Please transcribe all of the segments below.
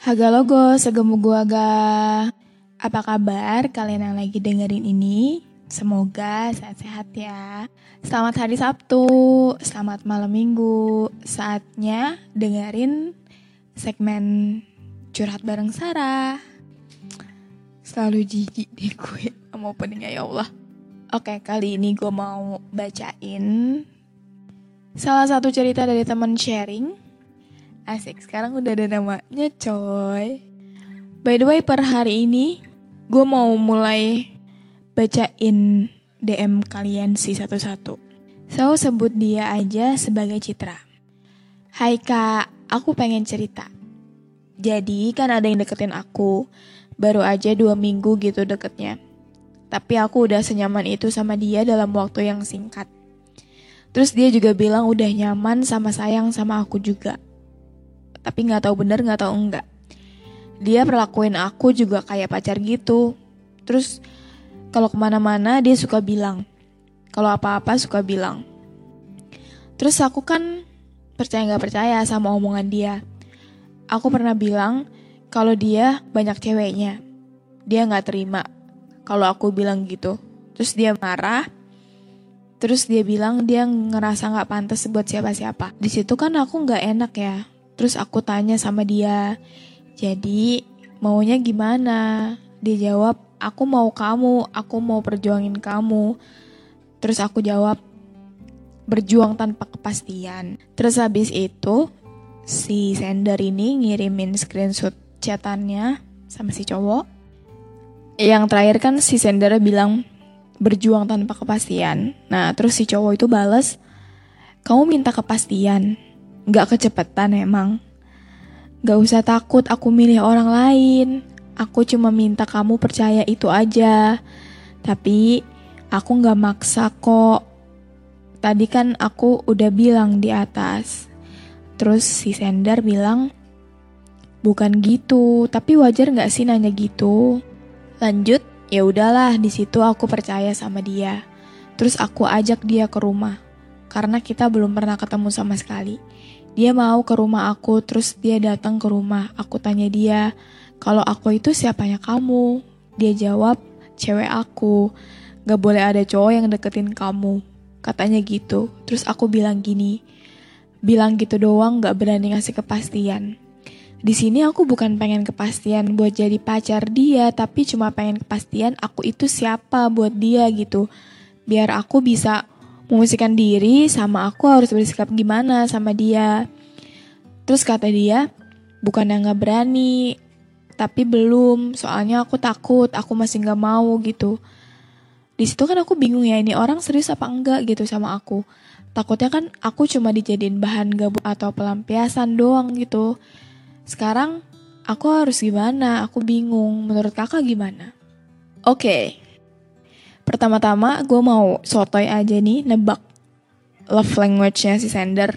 Haga logo, segemu gua ga. Apa kabar kalian yang lagi dengerin ini? Semoga sehat-sehat ya. Selamat hari Sabtu, selamat malam minggu. Saatnya dengerin segmen curhat bareng Sarah. Selalu jijik deh gue sama openingnya ya Allah. Oke, kali ini gue mau bacain salah satu cerita dari teman sharing. Asik, sekarang udah ada namanya coy. By the way, per hari ini gue mau mulai bacain DM kalian sih satu-satu. So, sebut dia aja sebagai Citra. Hai kak, aku pengen cerita. Jadi kan ada yang deketin aku. Baru aja dua minggu gitu deketnya. Tapi aku udah senyaman itu sama dia dalam waktu yang singkat. Terus dia juga bilang udah nyaman sama sayang sama aku juga. Tapi nggak tahu bener nggak tahu enggak. Dia perlakuin aku juga kayak pacar gitu. Terus kalau ke mana-mana dia suka bilang. Kalau apa-apa suka bilang. Terus aku kan percaya nggak percaya sama omongan dia. Aku pernah bilang kalau dia banyak ceweknya. Dia nggak terima kalau aku bilang gitu. Terus dia marah. Terus dia bilang dia ngerasa nggak pantas buat siapa-siapa. Di situ kan aku nggak enak ya. Terus aku tanya sama dia, jadi maunya gimana? Dia jawab, aku mau kamu, aku mau perjuangin kamu. Terus aku jawab, berjuang tanpa kepastian. Terus habis itu, si sender ini ngirimin screenshot chatannya sama si cowok. Yang terakhir kan si sender bilang, berjuang tanpa kepastian. Nah, terus si cowok itu bales, kamu minta kepastian. Gak kecepetan emang. Gak usah takut aku milih orang lain. Aku cuma minta kamu percaya itu aja. Tapi aku gak maksa kok. Tadi kan aku udah bilang di atas. Terus si sender bilang, bukan gitu. Tapi wajar gak sih nanya gitu? Lanjut, ya udahlah di situ aku percaya sama dia. Terus aku ajak dia ke rumah. Karena kita belum pernah ketemu sama sekali. Dia mau ke rumah aku, terus dia datang ke rumah. Aku tanya dia, kalau aku itu siapanya kamu? Dia jawab, cewek aku. Gak boleh ada cowok yang deketin kamu. Katanya gitu. Terus aku bilang gini, bilang gitu doang gak berani ngasih kepastian. Di sini aku bukan pengen kepastian buat jadi pacar dia, tapi cuma pengen kepastian aku itu siapa buat dia gitu. Biar aku bisa mengusikan diri sama aku harus bersikap gimana sama dia. Terus kata dia, bukan yang gak berani, tapi belum, soalnya aku takut, aku masih gak mau gitu. Di situ kan aku bingung ya, ini orang serius apa enggak gitu sama aku. Takutnya kan aku cuma dijadiin bahan gabut atau pelampiasan doang gitu. Sekarang aku harus gimana? Aku bingung. Menurut kakak gimana? Oke, Pertama-tama gue mau sotoy aja nih nebak love language-nya si sender.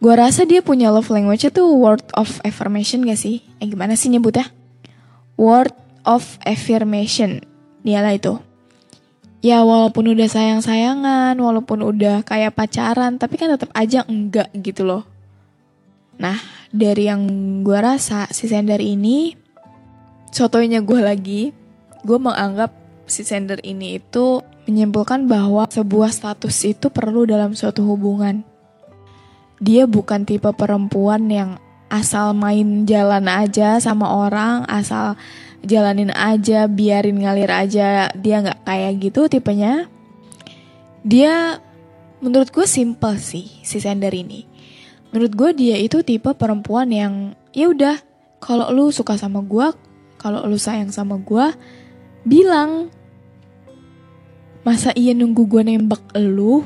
Gue rasa dia punya love language tuh word of affirmation gak sih? Eh gimana sih nyebutnya? Word of affirmation. Dialah itu. Ya walaupun udah sayang-sayangan, walaupun udah kayak pacaran, tapi kan tetap aja enggak gitu loh. Nah, dari yang gue rasa si sender ini, sotoynya gue lagi, gue menganggap si sender ini itu menyimpulkan bahwa sebuah status itu perlu dalam suatu hubungan. dia bukan tipe perempuan yang asal main jalan aja sama orang, asal jalanin aja, biarin ngalir aja. Dia nggak kayak gitu tipenya. Dia menurut gue simple sih si Sender ini. Menurut gue dia itu tipe perempuan yang ya udah kalau lu suka sama gue, kalau lu sayang sama gue, bilang. Masa iya nunggu gue nembak lu?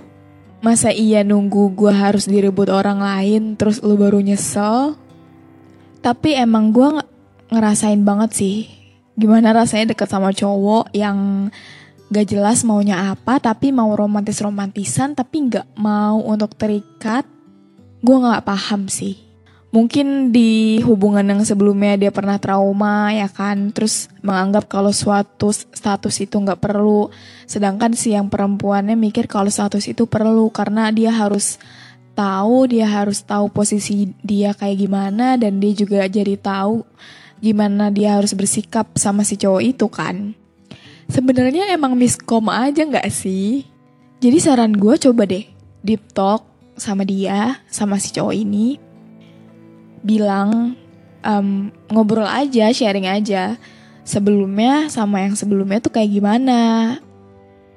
Masa iya nunggu gue harus direbut orang lain terus lu baru nyesel? Tapi emang gue ngerasain banget sih gimana rasanya deket sama cowok yang gak jelas maunya apa tapi mau romantis-romantisan tapi gak mau untuk terikat. Gue gak paham sih mungkin di hubungan yang sebelumnya dia pernah trauma ya kan? Terus menganggap kalau suatu status itu nggak perlu. Sedangkan si yang perempuannya mikir kalau status itu perlu karena dia harus tahu dia harus tahu posisi dia kayak gimana dan dia juga jadi tahu gimana dia harus bersikap sama si cowok itu kan? Sebenarnya emang miskom aja nggak sih? Jadi saran gue coba deh deep talk sama dia sama si cowok ini bilang um, ngobrol aja, sharing aja. Sebelumnya sama yang sebelumnya tuh kayak gimana?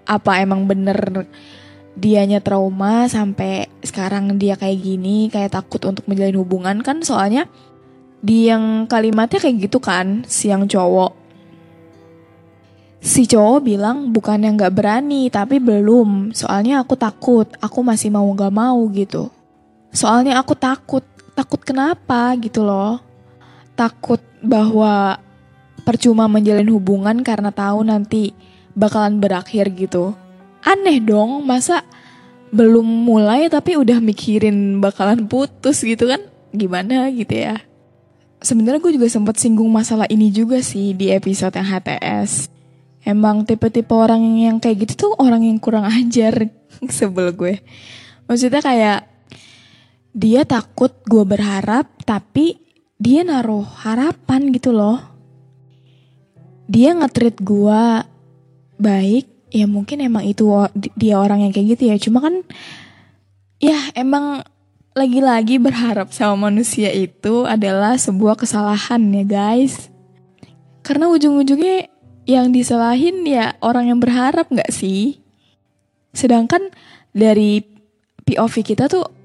Apa emang bener dianya trauma sampai sekarang dia kayak gini, kayak takut untuk menjalin hubungan kan? Soalnya di yang kalimatnya kayak gitu kan, si yang cowok. Si cowok bilang bukan yang gak berani, tapi belum. Soalnya aku takut, aku masih mau gak mau gitu. Soalnya aku takut, takut kenapa gitu loh. Takut bahwa percuma menjalin hubungan karena tahu nanti bakalan berakhir gitu. Aneh dong masa belum mulai tapi udah mikirin bakalan putus gitu kan? Gimana gitu ya? Sebenarnya gue juga sempat singgung masalah ini juga sih di episode yang HTS emang tipe-tipe orang yang kayak gitu tuh orang yang kurang ajar sebel gue. Maksudnya kayak dia takut gue berharap tapi dia naruh harapan gitu loh. Dia ngetrit gue baik ya mungkin emang itu dia orang yang kayak gitu ya. Cuma kan ya emang lagi-lagi berharap sama manusia itu adalah sebuah kesalahan ya guys. Karena ujung-ujungnya yang disalahin ya orang yang berharap nggak sih? Sedangkan dari POV kita tuh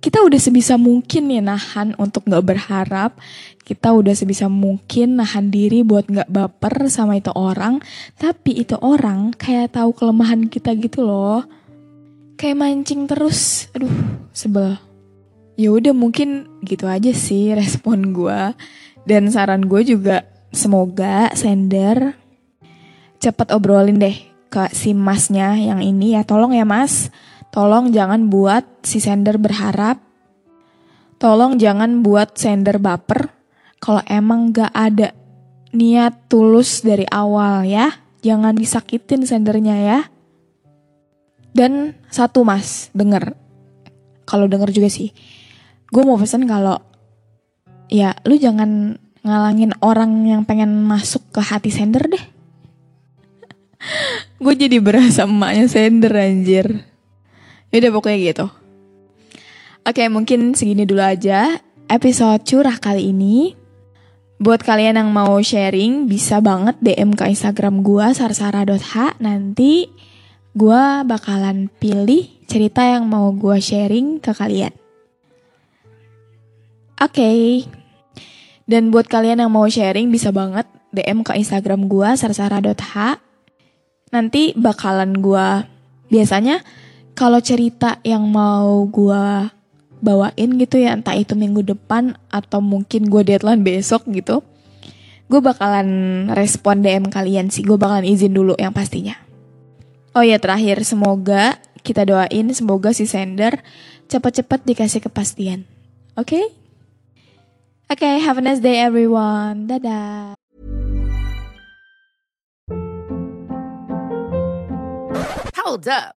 kita udah sebisa mungkin ya nahan untuk gak berharap. Kita udah sebisa mungkin nahan diri buat gak baper sama itu orang. Tapi itu orang kayak tahu kelemahan kita gitu loh. Kayak mancing terus. Aduh, sebel. Ya udah mungkin gitu aja sih respon gue. Dan saran gue juga semoga sender cepet obrolin deh ke si masnya yang ini ya. Tolong ya mas Tolong jangan buat si sender berharap. Tolong jangan buat sender baper. Kalau emang gak ada niat tulus dari awal ya. Jangan disakitin sendernya ya. Dan satu mas, denger. Kalau denger juga sih. Gue mau pesen kalau ya lu jangan ngalangin orang yang pengen masuk ke hati sender deh. gue jadi berasa emaknya sender anjir. Yaudah pokoknya gitu. Oke mungkin segini dulu aja episode curah kali ini. Buat kalian yang mau sharing bisa banget DM ke Instagram gue sarsara.h nanti gue bakalan pilih cerita yang mau gue sharing ke kalian. Oke. Okay. Dan buat kalian yang mau sharing bisa banget DM ke Instagram gue sarsara.h. Nanti bakalan gue biasanya kalau cerita yang mau gue bawain gitu ya entah itu minggu depan atau mungkin gue deadline besok gitu gue bakalan respon DM kalian sih. Gue bakalan izin dulu yang pastinya. Oh ya terakhir. Semoga kita doain semoga si sender cepat-cepat dikasih kepastian. Oke? Okay? oke okay, have a nice day everyone. Dadah. Hold up